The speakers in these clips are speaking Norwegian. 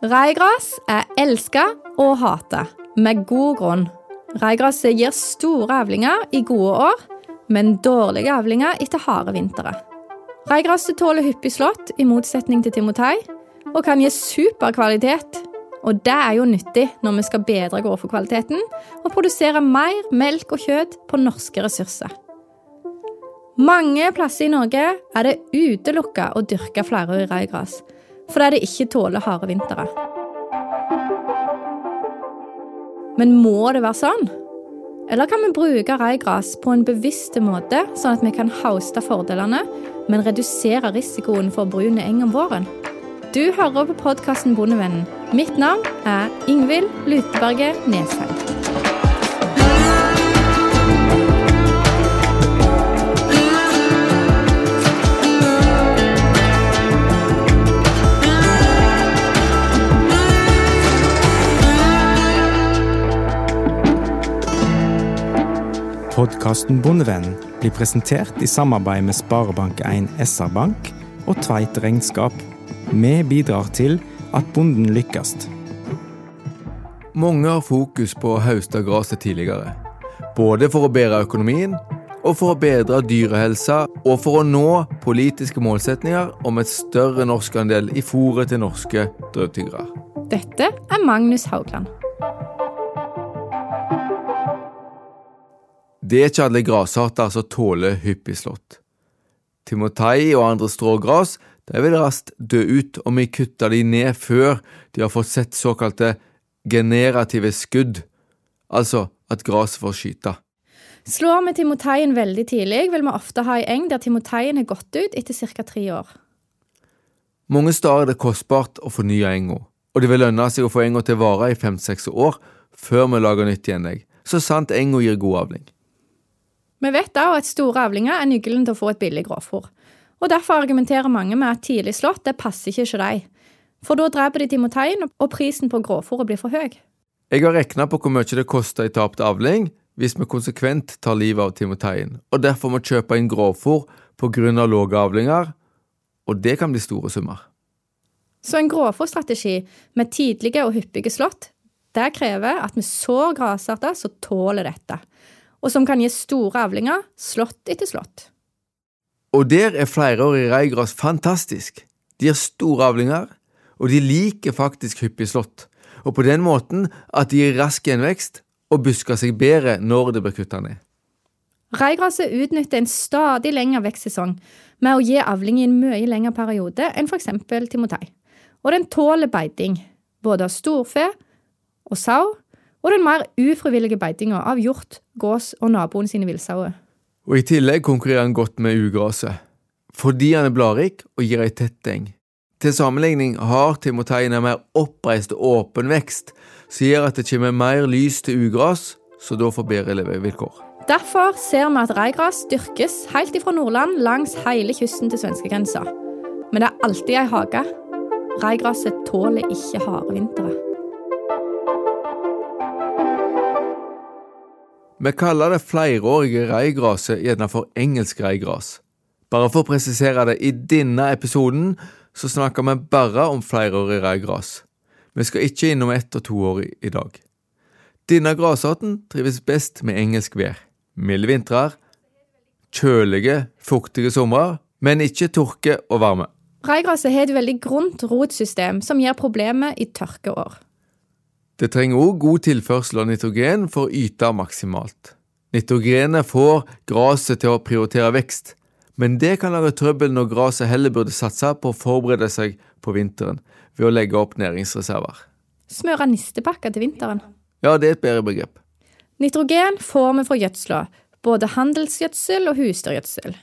Raigras er elska og hata, med god grunn. Raigraset gir store avlinger i gode år, men dårlige avlinger etter harde vintre. Raigraset tåler hyppig slått, i motsetning til timotei, og kan gi super kvalitet. Og det er jo nyttig når vi skal bedre grovfòrkvaliteten og produsere mer melk og kjøtt på norske ressurser. Mange plasser i Norge er det utelukka å dyrke flerårig raigras, fordi det ikke tåler harde vintre. Men må det være sånn? Eller kan vi bruke raigras på en bevisst måte, sånn at vi kan hauste fordelene, men redusere risikoen for brun eng om våren? Du hører på podkasten Bondevennen. Mitt navn er Ingvild Luteberget Nesheim. Podkasten Bondevennen blir presentert i samarbeid med Sparebank1 SR-Bank og Tveit Regnskap. Vi bidrar til at bonden lykkes. Mange har fokus på å høste gresset tidligere. Både for å bedre økonomien, og for å bedre dyrehelsa, og for å nå politiske målsetninger om et større norskandel i fôret til norske drøvtyggere. Dette er Magnus Haugland. Det er ikke alle grasarter som tåler hyppig slått. Timotei og andre strågras de vil raskt dø ut om vi kutter de ned før de har fått sett såkalte generative skudd, altså at gresset får skyte. Slår vi timoteien veldig tidlig, vil vi ofte ha ei eng der timoteien har gått ut etter ca. tre år. Mange steder er det kostbart å fornye enga, og det vil lønne seg å få enga til vare i fem-seks år før vi lager nytt gjenlegg, så sant enga gir god avling. Vi vet også at store avlinger er nøkkelen til å få et billig grovfòr. Og Derfor argumenterer mange med at tidlig slått det passer ikke til dem. For da dreper de timoteien, og prisen på grovfòret blir for høy. Jeg har regna på hvor mye det koster i tapt avling hvis vi konsekvent tar livet av timoteien, og derfor må kjøpe inn grovfòr pga. lave avlinger, og det kan bli store summer. Så en grovfòrstrategi med tidlige og hyppige slått, det krever at vi sår grasarter som tåler dette og som kan gi store avlinger, slått etter slått. Og der er flerårig reigras fantastisk. De har store avlinger, og de liker faktisk hyppig slått, og på den måten at de gir rask gjenvekst og busker seg bedre når det blir kutta ned. Reigraset utnytter en stadig lengre vekstsesong med å gi avling i en mye lengre periode enn f.eks. timotei, og den tåler beiting, både av storfe og sau, og den mer ufrivillige beitinga av hjort, gås og naboen sine villsauer. Og I tillegg konkurrerer han godt med ugraset, fordi han er bladrik og gir ei tett eng. Til sammenligning har timoteien en mer oppreist og åpen vekst, som gjør at det kommer mer lys til ugras, så da får bedre levevilkår. Derfor ser vi at reigras dyrkes helt ifra Nordland langs hele kysten til svenskegrensa. Men det er alltid ei hage. Reigraset tåler ikke harde vintre. Vi kaller det flerårige reigraset gjerne for engelsk reigras. Bare for å presisere det, i denne episoden så snakker vi bare om flerårig reigras. Vi skal ikke innom ett og to år i dag. Denne grasarten trives best med engelsk vær. Milde vintrer, kjølige, fuktige somre, men ikke tørke og varme. Reigraset har et veldig grunt rotsystem som gir problemer i tørkeår. Det trenger òg god tilførsel av nitrogen for å yte maksimalt. Nitrogenet får gresset til å prioritere vekst, men det kan lage trøbbel når gresset heller burde satse på å forberede seg på vinteren ved å legge opp næringsreserver. Smøre nistepakker til vinteren? Ja, det er et bedre begrep. Nitrogen får vi fra gjødsla, både handelsgjødsel og husdyrgjødsel.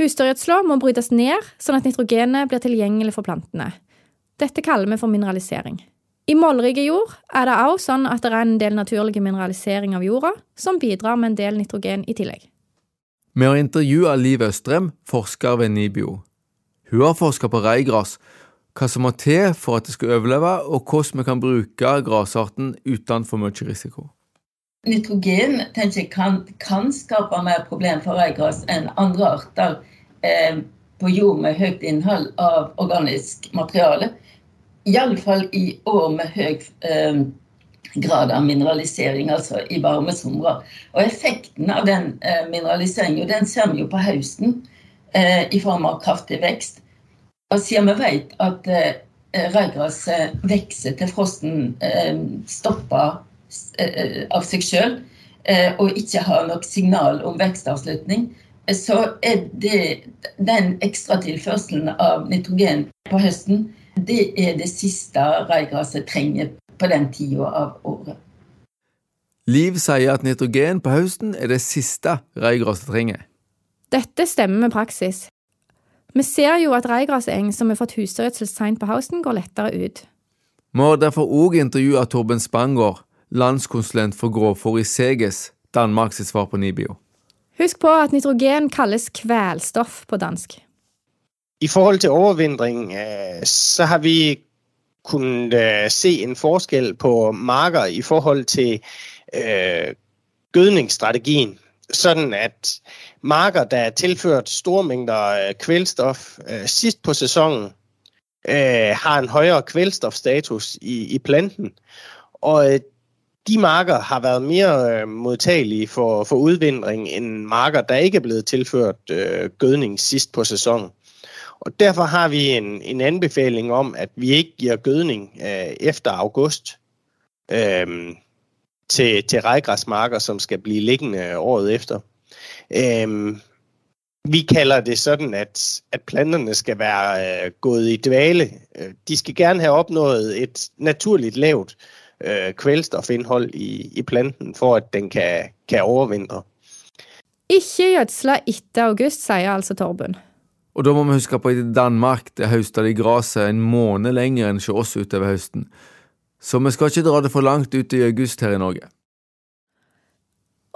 Husdyrgjødsla må brytes ned, sånn at nitrogenet blir tilgjengelig for plantene. Dette kaller vi for mineralisering. I målrike jord er det òg sånn at det er en del naturlig mineralisering av jorda, som bidrar med en del nitrogen i tillegg. Vi har intervjua Liv Østrem, forsker ved NIBIO. Hun har forska på reigras, hva som må til for at det skal overleve, og hvordan vi kan bruke grasarten uten for mye risiko. Nitrogen tenker jeg, kan, kan skape mer problem for reigras enn andre arter eh, på jord med høyt innhold av organisk materiale. Iallfall i år med høy eh, grad av mineralisering, altså i varme somre. Og effekten av den eh, mineraliseringen den ser vi jo på høsten eh, i form av kraftig vekst. Og siden vi vet at eh, røygraset vokser til frosten eh, stopper eh, av seg sjøl, eh, og ikke har nok signal om vekstavslutning, så er det den ekstra tilførselen av nitrogen på høsten det er det siste røygraset trenger på den tida av året. Liv sier at nitrogen på høsten er det siste røygraset trenger. Dette stemmer med praksis. Vi ser jo at røygraseng som har fått husdyrgjødsel seint på høsten, går lettere ut. Vi har derfor òg intervjua Torben Spangård, landskonsulent for grovfòr i Seges, Danmarks svar på Nibio. Husk på at nitrogen kalles kvelstoff på dansk. I forhold til overvintring, øh, så har vi kunnet øh, se en forskel på marker i forhold til øh, gødningsstrategien. Sådan at marker, der er tilført store mængder kvælstof øh, sidst på sæsonen, har en højere kvælstofstatus i, planten. Og de marker har været mere øh, modtagelige for, for udvindring end marker, der ikke er blevet tilført gødning sidst på sæsonen. Og derfor har vi en, en anbefaling om, at vi ikke giver gødning øh, efter august øh, til, til rejgræsmarker, som skal blive liggende året efter. Øh, vi kalder det sådan, at, at planterne skal være øh, gået i dvale. Øh, de skal gerne have opnået et naturligt lavt øh, kvælstofindhold i, i planten, for at den kan, kan overvintre. Ikke gjødsle etter august, sier altså Torben. Og da må vi huske på at i Danmark det høster de gresset en måned lenger enn hos oss utover høsten. Så vi skal ikke dra det for langt ut i august her i Norge.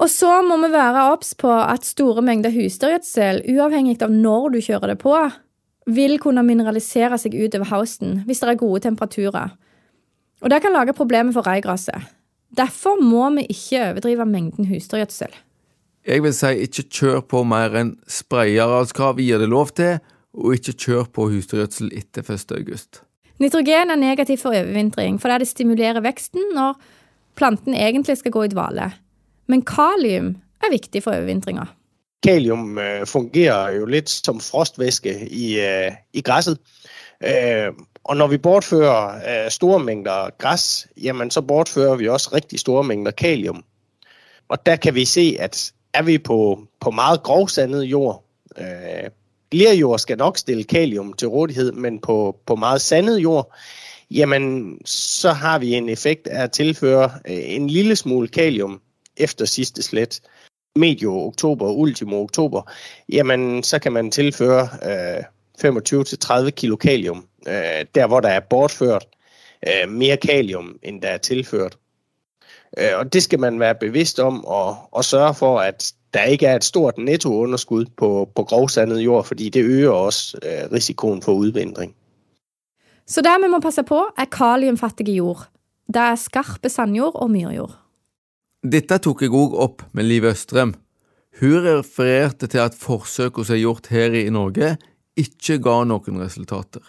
Og så må vi være obs på at store mengder husdyrgjødsel, uavhengig av når du kjører det på, vil kunne mineralisere seg utover høsten hvis det er gode temperaturer. Og det kan lage problemer for røygraset. Derfor må vi ikke overdrive mengden husdyrgjødsel. Jeg vil si ikke kjør på mer enn sprayarealskrav gir det lov til, og ikke kjør på husdyrgjødsel etter 1. august. Nitrogen er negativt for overvintring fordi det stimulerer veksten når planten egentlig skal gå i dvale. Men kalium er viktig for overvintringa. Kalium øh, fungerer jo litt som frostvæske i, øh, i græsset. Øh, og når vi bortfører store mengder gress, jamen så bortfører vi også riktig store mengder kalium. Og der kan vi se, at er vi på, på meget grovsandet jord, øh, lerjord skal nok stille kalium til rådighed, men på, på meget sandet jord, jamen så har vi en effekt af at tilføre øh, en lille smule kalium efter sidste slet, medio oktober, ultimo oktober, jamen så kan man tilføre øh, 25-30 kilo kalium, øh, der hvor der er bortført øh, mere kalium, end der er tilført. Øh, og det skal man være bevidst om og, og sørge for, at der ikke er et stort nettounderskud på, på grovsandet jord, fordi det øger også øh, risikoen for udvindring. Så det vi må passe på, er kaliumfattige jord. Det er skarpe sandjord og myrjord. Dette tok jeg òg opp med Liv Østrem. Hun refererte til at forsøk som er gjort her i Norge, ikke ga noen resultater.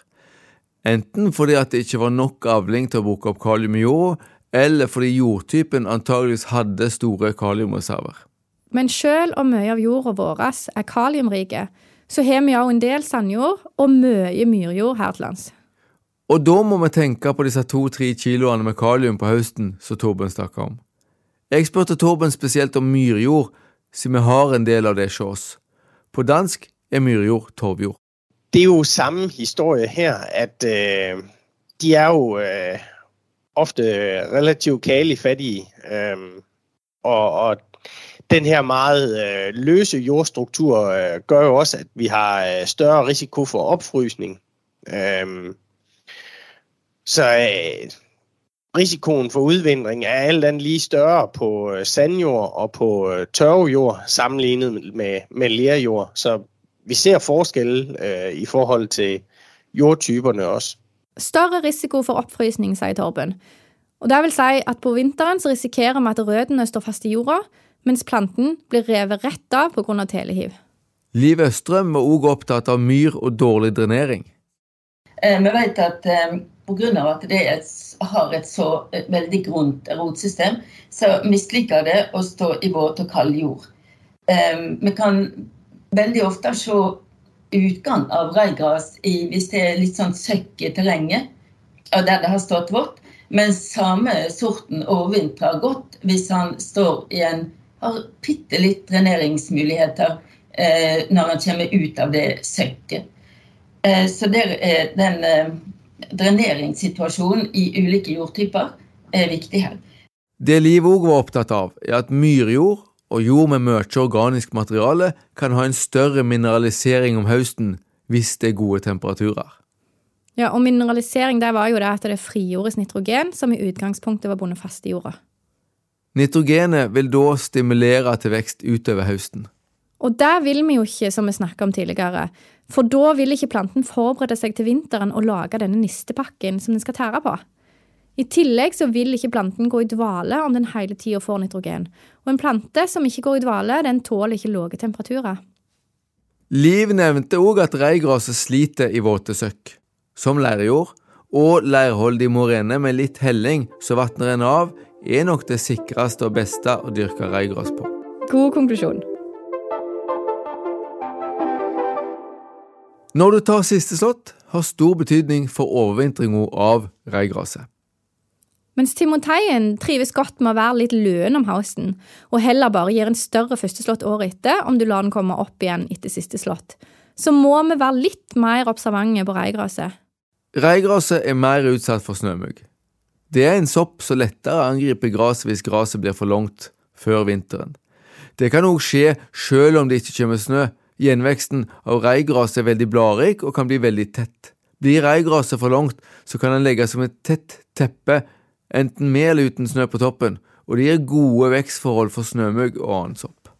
Enten fordi at det ikke var nok avling til å bruke opp kalium i jorda, eller fordi jordtypen antageligvis hadde store kaliumreserver. Men selv om mye av jorda vår er kaliumrike, så har vi òg en del sandjord og mye myrjord her til lands. Og da må vi tenke på disse to-tre kiloene med kalium på høsten som Torben snakka om. Jeg spurte Torben spesielt om myrjord, siden vi har en del av det hos oss. På dansk er myrjord torvjord. Det er jo samme historie her, at øh, de er jo øh, ofte relativt kalifattige, øh, og, og den her meget øh, løse jordstruktur øh, gør jo også, at vi har øh, større risiko for opfrysning. Øh, så øh, risikoen for udvindring er alt andet lige større på øh, sandjord og på øh, tørvejord sammenlignet med, med lerjord. Så vi ser forskelle øh, i forhold til jordtyperne også. Større risiko for oppfrysning, sier Torben. Og det vil si at på vinteren så risikerer vi at røttene står fast i jorda, mens planten blir revet rett av pga. telehiv. Liv Østrøm var òg opptatt av myr og dårlig drenering. Eh, vi vet at eh, pga. at det et, har et så et veldig grunt rotsystem, så misliker det å stå i våt og kald jord. Eh, vi kan veldig ofte se utgang av reigras hvis det er litt sånn søkk i terrenget, der det har stått vått. Men samme sorten overvintrer godt hvis han står i en har bitte litt dreneringsmuligheter eh, når han kommer ut av det søkket. Eh, så der er den eh, dreneringssituasjonen i ulike jordtyper er viktig her. Det Liv òg var opptatt av, er at myrjord og jord med mye organisk materiale kan ha en større mineralisering om høsten hvis det er gode temperaturer. Ja, og mineralisering det var jo det at det frigjordes nitrogen, som i utgangspunktet var bundet fast i jorda. Nitrogenet vil da stimulere til vekst utover høsten. Og det vil vi jo ikke, som vi snakka om tidligere, for da vil ikke planten forberede seg til vinteren og lage denne nistepakken som den skal tære på. I tillegg så vil ikke planten gå i dvale om den hele tida får nitrogen, og en plante som ikke går i dvale, den tåler ikke lave temperaturer. Liv nevnte òg at reigraset sliter i våte søkk, som leirjord, og leirholdig morene med litt helling så vatner en av, er nok det sikreste og beste å dyrke reigras på. God konklusjon. Når du tar siste slått, har stor betydning for overvintringa av reigraset. Mens timoteien trives godt med å være litt løen om høsten, og heller bare gir en større førsteslått året etter om du lar den komme opp igjen etter siste slått, så må vi være litt mer observante på reigraset. Reigraset er mer utsatt for snømugg. Det er en sopp som lettere angriper gresset hvis gresset blir for langt før vinteren. Det kan òg skje selv om det ikke kommer snø, Gjenveksten av reigras er veldig bladrik og kan bli veldig tett. Blir reigraset for langt, så kan den legges som et tett teppe, enten med eller uten snø på toppen, og det gir gode vekstforhold for snømugg og annen sopp.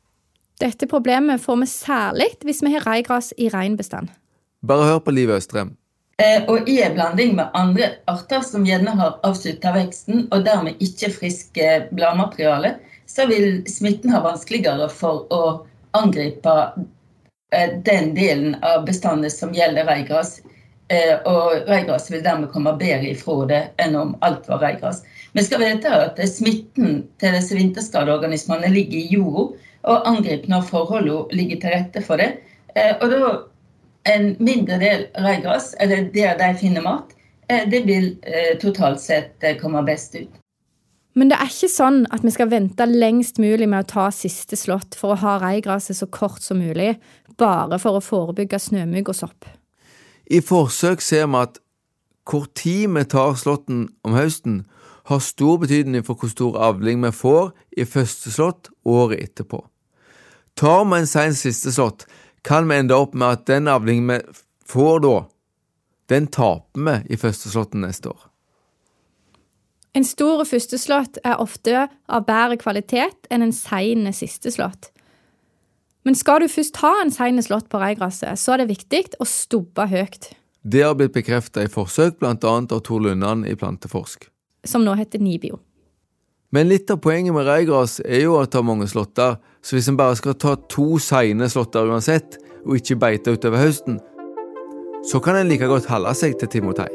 Dette problemet får vi særlig hvis vi har reigras i reinbestand. Bare hør på Liv Østrem. Eh, og i en blanding med andre arter som gjerne har avslutta veksten, og dermed ikke friske bladmateriale, så vil smitten ha vanskeligere for å angripe Eh, den delen av bestanden som gjelder reigras. Eh, og reigras vil dermed komme bedre ifra det enn om alt var reigras. Vi skal vite at smitten til disse vinterskadeorganismene ligger i jorda, og angriper når forholdene ligger til rette for det. Eh, og da en mindre del reigras, eller der de finner mat, det vil totalt sett komme best ut. Men det er ikke sånn at vi skal vente lengst mulig med å ta siste slått for å ha reigraset så kort som mulig, bare for å forebygge snømugg og sopp. I forsøk ser vi at hvor tid vi tar slåtten om høsten, har stor betydning for hvor stor avling vi får i første slått året etterpå. Tar vi en sein siste slått, kan vi ende opp med at den avlingen vi får da, den taper vi i første slåtten neste år. En stor førsteslått er ofte av bedre kvalitet enn en sein siste slått. Men skal du først ha en sein slått på reigrasset, så er det viktig å stubbe høyt. Det har blitt bekreftet i forsøk, bl.a. av Tor Lundan i Planteforsk. Som nå heter Nibio. Men litt av poenget med reigras er jo at det har mange slåtter, så hvis en bare skal ta to seine slåtter uansett, og ikke beite utover høsten, så kan en like godt holde seg til timotei.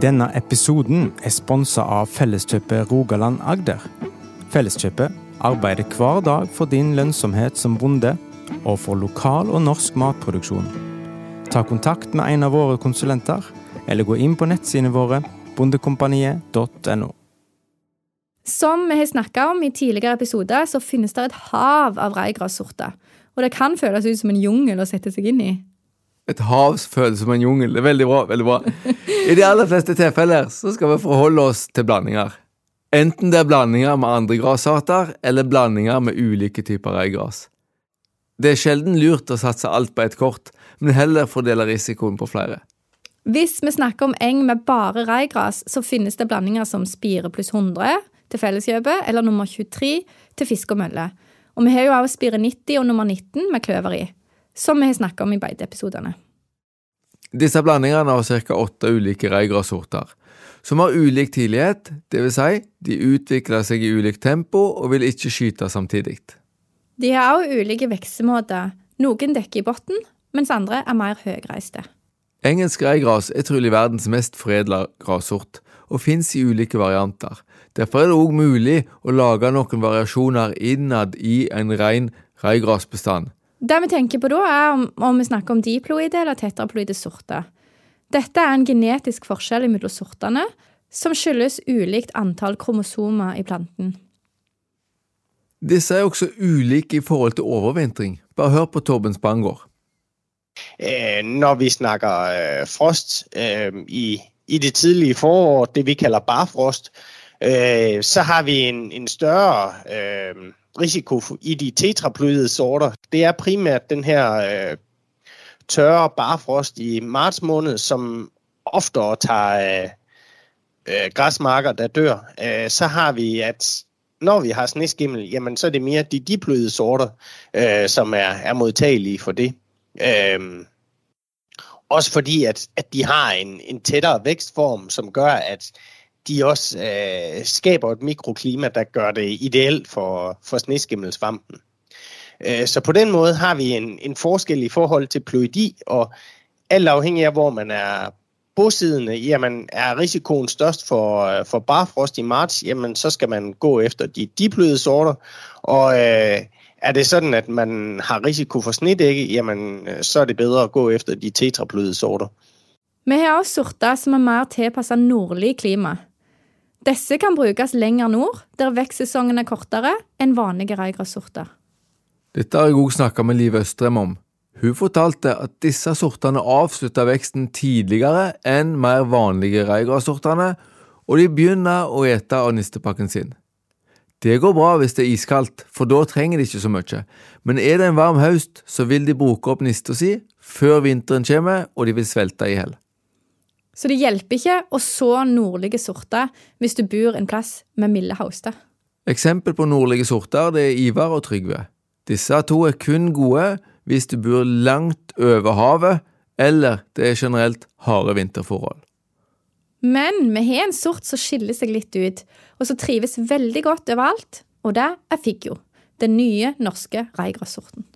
Denne episoden er sponsa av Felleskjøpet Rogaland Agder. Felleskjøpet arbeider hver dag for din lønnsomhet som bonde, og for lokal og norsk matproduksjon. Ta kontakt med en av våre konsulenter, eller gå inn på nettsidene våre bondekompaniet.no. Som vi har snakka om i tidligere episoder, så finnes det et hav av reigrassorter. Og det kan føles ut som en jungel å sette seg inn i. Et hav føles som en jungel. Det er veldig bra. veldig bra. I de aller fleste tilfeller så skal vi forholde oss til blandinger. Enten det er blandinger med andre grasarter, eller blandinger med ulike typer reigras. Det er sjelden lurt å satse alt på ett kort, men heller fordele risikoen på flere. Hvis vi snakker om eng med bare reigras, så finnes det blandinger som Spire pluss 100 til Felleskjøpet, eller nummer 23 til Fisk og mølle. Og vi har jo også Spire 90 og nummer 19 med kløver i, som vi har snakket om i beiteepisodene. Disse blandingene har ca. åtte ulike reigrassorter som har ulik tidlighet, dvs. Si, de utvikler seg i ulikt tempo og vil ikke skyte samtidig. De har også ulike vekstmåter. Noen dekker i bunnen, mens andre er mer høyreiste. Engelsk reigras er trolig verdens mest foredla grassort, og fins i ulike varianter. Derfor er det òg mulig å lage noen variasjoner innad i en ren reigrasbestand. Det vi tenker på da, er om, om vi snakker om diploide eller tetraploide sorter. Dette er en genetisk forskjell mellom sortene, som skyldes ulikt antall kromosomer i planten. Disse er også ulike i forhold til overvintring. Bare hør på Torben Spangård. Eh, når vi snakker eh, frost eh, i, i det tidlige forår, det vi kaller barfrost, øh, så har vi en, en større øh, risiko i de tetraploide sorter. Det er primært den her øh, tørre barfrost i marts måned, som oftere tager øh, øh, græsmarker, der dør. Øh, så har vi, at når vi har sneskimmel, jamen så er det mere de diploide sorter, øh, som er, er modtagelige for det. Øh, også fordi, at, at de har en, en tættere vækstform, som gør, at de også øh, skaber et mikroklima, der gør det ideelt for, for sneskimmelsvampen. Øh, så på den måde har vi en, en forskel i forhold til ploidi, og alt afhængig af, hvor man er bosiddende, jamen er risikoen størst for, øh, for barfrost i marts, jamen så skal man gå efter de diploide sorter, og øh, er det sådan, at man har risiko for snedække, jamen øh, så er det bedre at gå efter de tetraploide sorter. Vi har også sorter som er mer tilpassa nordlig klima. Disse kan brukes lenger nord, der vekstsesongen er kortere enn vanlige reigrassorter. Dette har jeg òg snakka med Liv Østrem om. Hun fortalte at disse sortene avslutta veksten tidligere enn mer vanlige reigrassortene, og de begynner å ete av nistepakken sin. Det går bra hvis det er iskaldt, for da trenger de ikke så mye, men er det en varm høst, så vil de bruke opp nista si før vinteren kommer, og de vil svelte i hjel. Så det hjelper ikke å så nordlige sorter hvis du bor en plass med milde hauster. Eksempel på nordlige sorter det er Ivar og Trygve. Disse to er kun gode hvis du bor langt over havet, eller det er generelt harde vinterforhold. Men vi har en sort som skiller seg litt ut, og som trives veldig godt overalt, og det er Figgjo, den nye norske reigrassorten.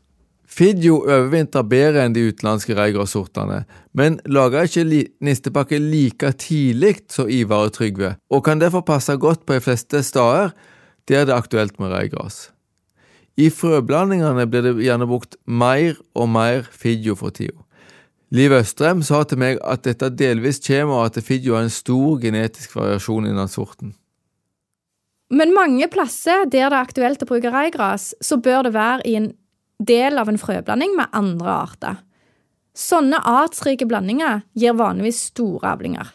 Figgjo overvintrer bedre enn de utenlandske reigrassortene, men lager ikke li nistepakke like tidlig som Ivar og Trygve, og kan derfor passe godt på de fleste steder der det er aktuelt med reigras. I frøblandingene blir det gjerne brukt mer og mer Fidjo for tida. Liv Østrem sa til meg at dette delvis kommer av at Fidjo har en stor genetisk variasjon innen sorten. Men mange plasser der det er aktuelt å bruke reigras, så bør det være i en del av en frøblanding med andre arter. Sånne artsrike blandinger gir vanligvis store avlinger.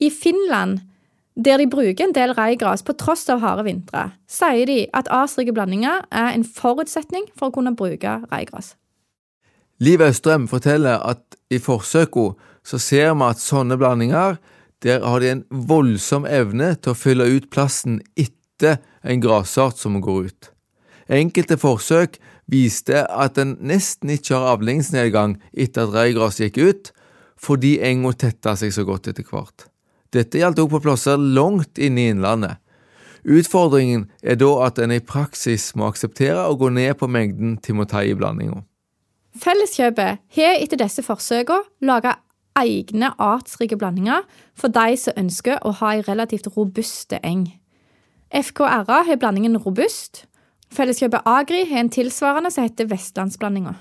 I Finland der de bruker en del reigras på tross av harde vintre, sier de at artsrike blandinger er en forutsetning for å kunne bruke reigras. Liv Østrem forteller at i forsøkene så ser vi at sånne blandinger der har de en voldsom evne til å fylle ut plassen etter en grasart som går ut. Enkelte forsøk viste at en nesten ikke har avlingsnedgang etter at reigras gikk ut, fordi enga tetta seg så godt etter hvert. Dette gjaldt også på plasser langt inne i innlandet. Utfordringen er da at en i praksis må akseptere å gå ned på mengden timotei i blandinga. Felleskjøpet har etter disse forsøkene laga egne artsrike blandinger for de som ønsker å ha ei relativt robuste eng. FKRA har blandingen robust. Felleskjøpet Agri har en tilsvarende som heter vestlandsblandinga.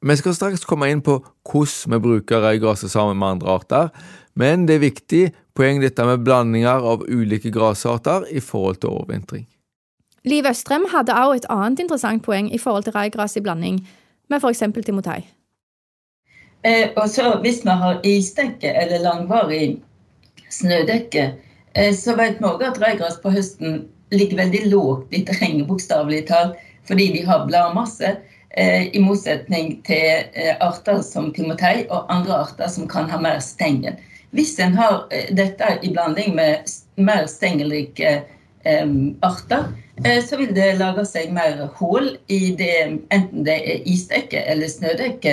Vi skal straks komme inn på hvordan vi bruker røygraset sammen med andre arter, men det er viktig poeng dette med blandinger av ulike grasarter i forhold til overvintring. Liv Østrem hadde også et annet interessant poeng i forhold til reigras i blanding med f.eks. timotei. Eh, og så Hvis vi har isdekke eller langvarig snødekke, eh, så vet vi òg at reigras på høsten ligger veldig lågt i terrenget, bokstavelig talt, fordi de har bladmasse. Eh, I motsetning til eh, arter som timotei og andre arter som kan ha mer stengel. Hvis en har eh, dette i blanding med mer stengelrike arter, så vil det lage seg mer hull i det, enten det er isdekke eller snødekke,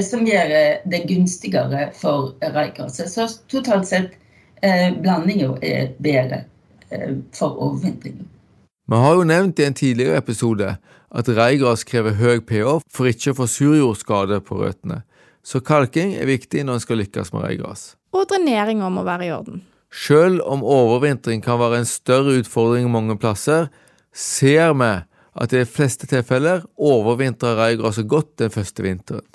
som gjør det gunstigere for røykasse. Så totalt sett blandinga er bedre for overvintringen. Vi har jo nevnt i en tidligere episode at reigras krever høy pH for ikke å få surjordskade på røttene, så kalking er viktig når en skal lykkes med reigras. Og dreneringa må være i orden. Selv om overvintring kan være en større utfordring mange plasser, ser vi at i de fleste tilfeller overvintrer reigraset godt den første vinteren.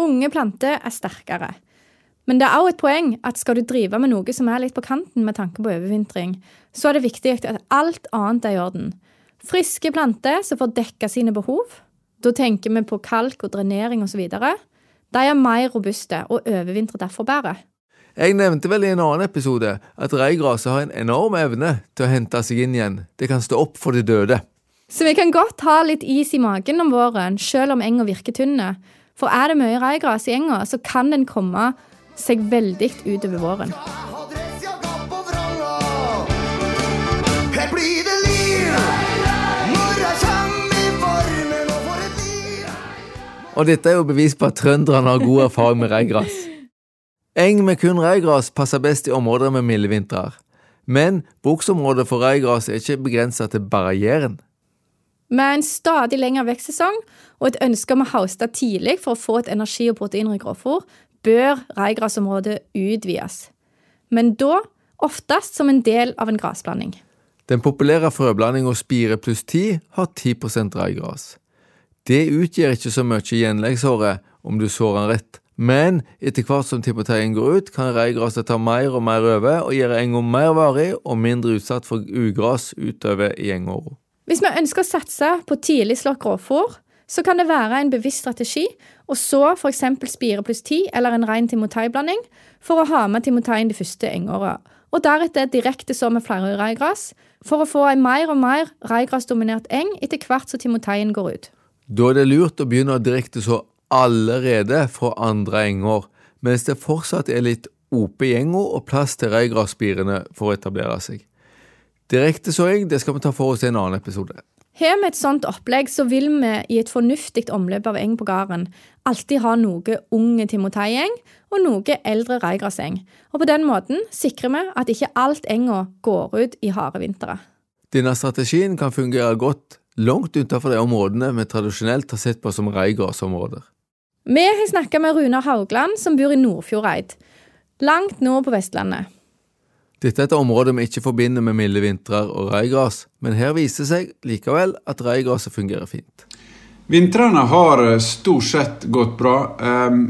Unge planter er sterkere. Men det er også et poeng at skal du drive med noe som er litt på kanten med tanke på overvintring, så er det viktig at alt annet er i orden. Friske planter som får dekka sine behov. Da tenker vi på kalk og drenering osv. De er mer robuste og overvintrer derfor bedre. Jeg nevnte vel i en annen episode at reigraset har en enorm evne til å hente seg inn igjen. Det kan stå opp for de døde. Så vi kan godt ha litt is i magen om våren, selv om enga virker tynne. For er det mye reigras i enga, så kan den komme seg veldig utover våren. Og dette er jo bevis på at trønderne har god erfaring med reigras. Eng med kun reigras passer best i områder med milde vintrer. Men bruksområdet for reigras er ikke begrensa til bare Jæren. Med en stadig lengre vekstsesong og et ønske om å hauste tidlig for å få et energi- og proteinrikt grovfôr, bør reigrasområdet utvides. Men da oftest som en del av en grasblanding. Den populære frøblandinga Spire pluss 10 har 10% reigras. Det utgjør ikke så mye gjenleggshåre om du sår den rett, men etter hvert som timoteigen går ut, kan reigraset ta mer og mer over og gjøre enga mer varig og mindre utsatt for ugras utover i engåra. Hvis vi ønsker å satse på tidlig slått grovfôr, så kan det være en bevisst strategi å så f.eks. spire pluss 10 eller en ren timoteiblanding for å ha med timoteien de første engåra, og deretter direkte så med flere reigras for å få en mer og mer reigrasdominert eng etter hvert som timoteien går ut. Da er det lurt å begynne å direkte så allerede fra andre enger, mens det fortsatt er litt ope i enga og plass til reigrasspirene for å etablere seg. Direktesåing det skal vi ta for oss i en annen episode. Har vi et sånt opplegg, så vil vi i et fornuftig omløp av eng på gården alltid ha noe unge timoteieng og noe eldre reigrasseng. Og på den måten sikrer vi at ikke alt enga går ut i harde vintre. Denne strategien kan fungere godt langt utenfor de områdene vi tradisjonelt har sett på som reigrasområder. Vi har snakka med Runar Haugland, som bor i Nordfjordeid, langt nord på Vestlandet. Dette er et område vi ikke forbinder med milde vintrer og reigras, men her viser det seg likevel at reigraset fungerer fint. Vintrene har eh, stort sett gått bra. Ehm,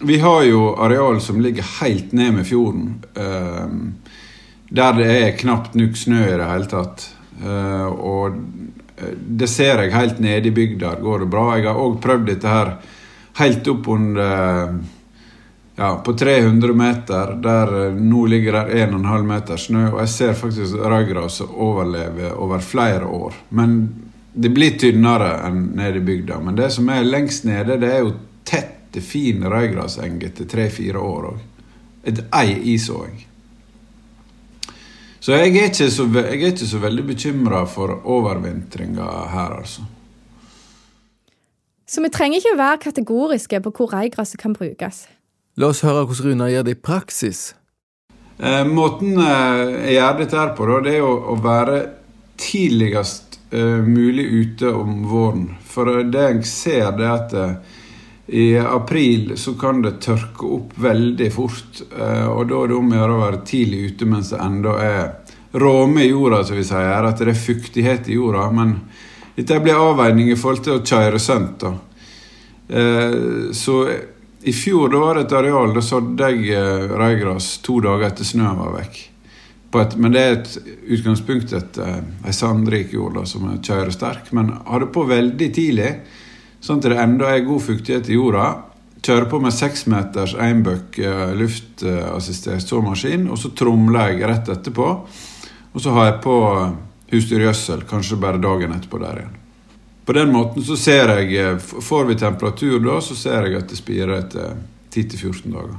vi har jo areal som ligger helt ned med fjorden. ehm, der det er knapt nok snø i det hele tatt. Eh, og det ser jeg helt nede i bygda går det bra. Jeg har òg prøvd dette her helt opp under ja, på 300 meter, der eh, nå ligger der 1,5 meter snø, og jeg ser faktisk røygraset overleve over flere år. Men det blir tynnere enn nede i bygda. Men det som er lengst nede, det er jo tette, fin røygraseng etter tre-fire år òg. Et ei isåing. Så jeg er ikke så, jeg er ikke så veldig bekymra for overvintringa her, altså. Så vi trenger ikke være kategoriske på hvor reigrasset kan brukes. La oss høre hvordan Runar gjør det i praksis. Eh, måten eh, jeg gjør dette her på, da, det er å, å være tidligst eh, mulig ute om våren. For eh, det jeg ser, det er at eh, i april så kan det tørke opp veldig fort. Eh, og da er det om å gjøre å være tidlig ute mens det ennå er råme i jorda, som vi sier. At det er fuktighet i jorda. Men dette blir avveining i forhold til å kjøre sønt. da. Eh, så i fjor da var det et areal, da sådde jeg eh, reigras to dager etter snøen var vekk. Et, men det er et utgangspunkt et, ei sandrik jord da, som er kjøresterk. Men hadde på veldig tidlig, sånn at det enda er god fuktighet i jorda. Kjører på med seksmeters einbøk eh, luftassistert såmaskin, og så tromler jeg rett etterpå. Og så har jeg på husdyrgjødsel, kanskje bare dagen etterpå der igjen. På den måten så ser jeg eh, Får vi temperatur da, så ser jeg at det spirer etter 10-14 dager.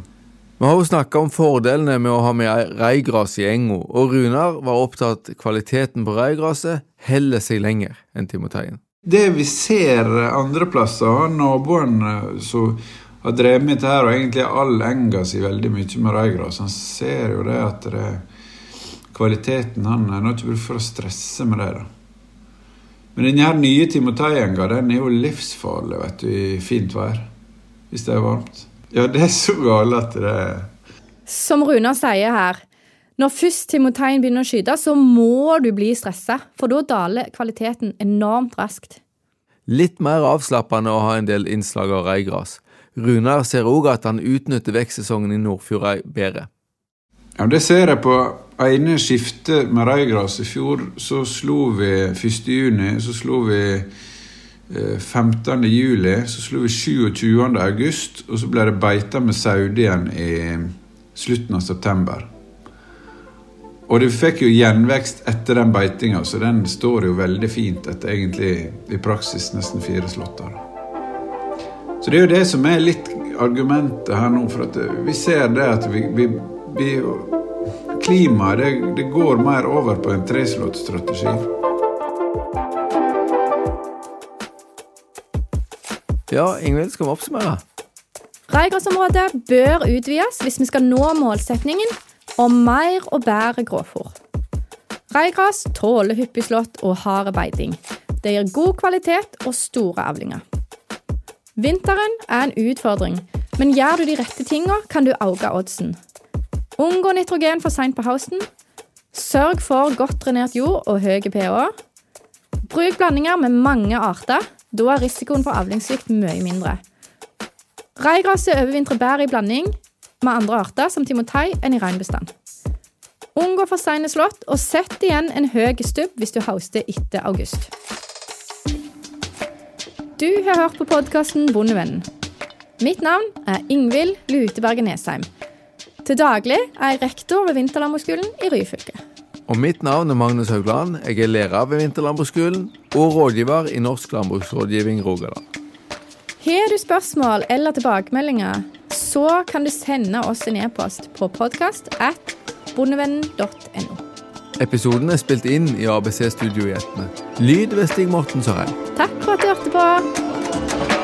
Vi har jo snakka om fordelene med å ha med reigras i enga, og Runar var opptatt kvaliteten på reigraset heller seg lenger enn timoteien. Det vi ser andreplasser, naboen som har drevet med dette og egentlig all enga si veldig mye med reigras, han ser jo det at det, kvaliteten Han har ikke bruk for å stresse med det. da. Men denne her nye timoteienga den er jo livsfarlig vet du, i fint vær. Hvis det er varmt. Ja, det er så galt at det Som Runar sier her, når først timoteien begynner å skyte, så må du bli stressa, for da daler kvaliteten enormt raskt. Litt mer avslappende å ha en del innslag av reigras. Runar ser òg at han utnytter vekstsesongen i Nordfjorda bedre. Ja, Det ser jeg på ene skiftet med reigras. I fjor så slo vi 1. juni, så slo vi eh, 15. juli, så slo vi 27. august, og så ble det beita med saude igjen i slutten av september. Og det fikk jo gjenvekst etter den beitinga, så den står jo veldig fint etter egentlig i praksis nesten fire slåtter. Så det er jo det som er litt argumentet her nå, for at vi ser det at vi, vi, vi Klimaet det, det går mer over på en treslåttstrategi. Ja, Ingvild, skal vi oppsummere? Raigrasområdet bør utvides hvis vi skal nå målsetningen om mer og bedre grovfôr. Reigras tåler hyppig slått og hard beiting. Det gir god kvalitet og store avlinger. Vinteren er en utfordring, men gjør du de rette tinga, kan du auge oddsen. Unngå nitrogen for seint på høsten. Sørg for godt drenert jord og høy pH. Bruk blandinger med mange arter. Da er risikoen for avlingssvikt mye mindre. Raigraset overvintrer bedre i blanding med andre arter som timotei enn i reinbestand. Unngå for seine slått, og sett igjen en høy stubb hvis du hoster etter august. Du har hørt på podkasten Bondevennen. Mitt navn er Ingvild Luteberget Nesheim. Til daglig er jeg rektor ved Vinterlandbruksskolen i Ryfylke. Og mitt navn er Magnus Haugland. Jeg er lærer ved Vinterlandbruksskolen og rådgiver i Norsk landbruksrådgivning Rogaland. Har du spørsmål eller tilbakemeldinger, så kan du sende oss en e-post på podkast at bondevennen.no. Episoden er spilt inn i ABC Studio i Etne. Lyd ved Stig Morten Sørheim. Takk for at du hørte på.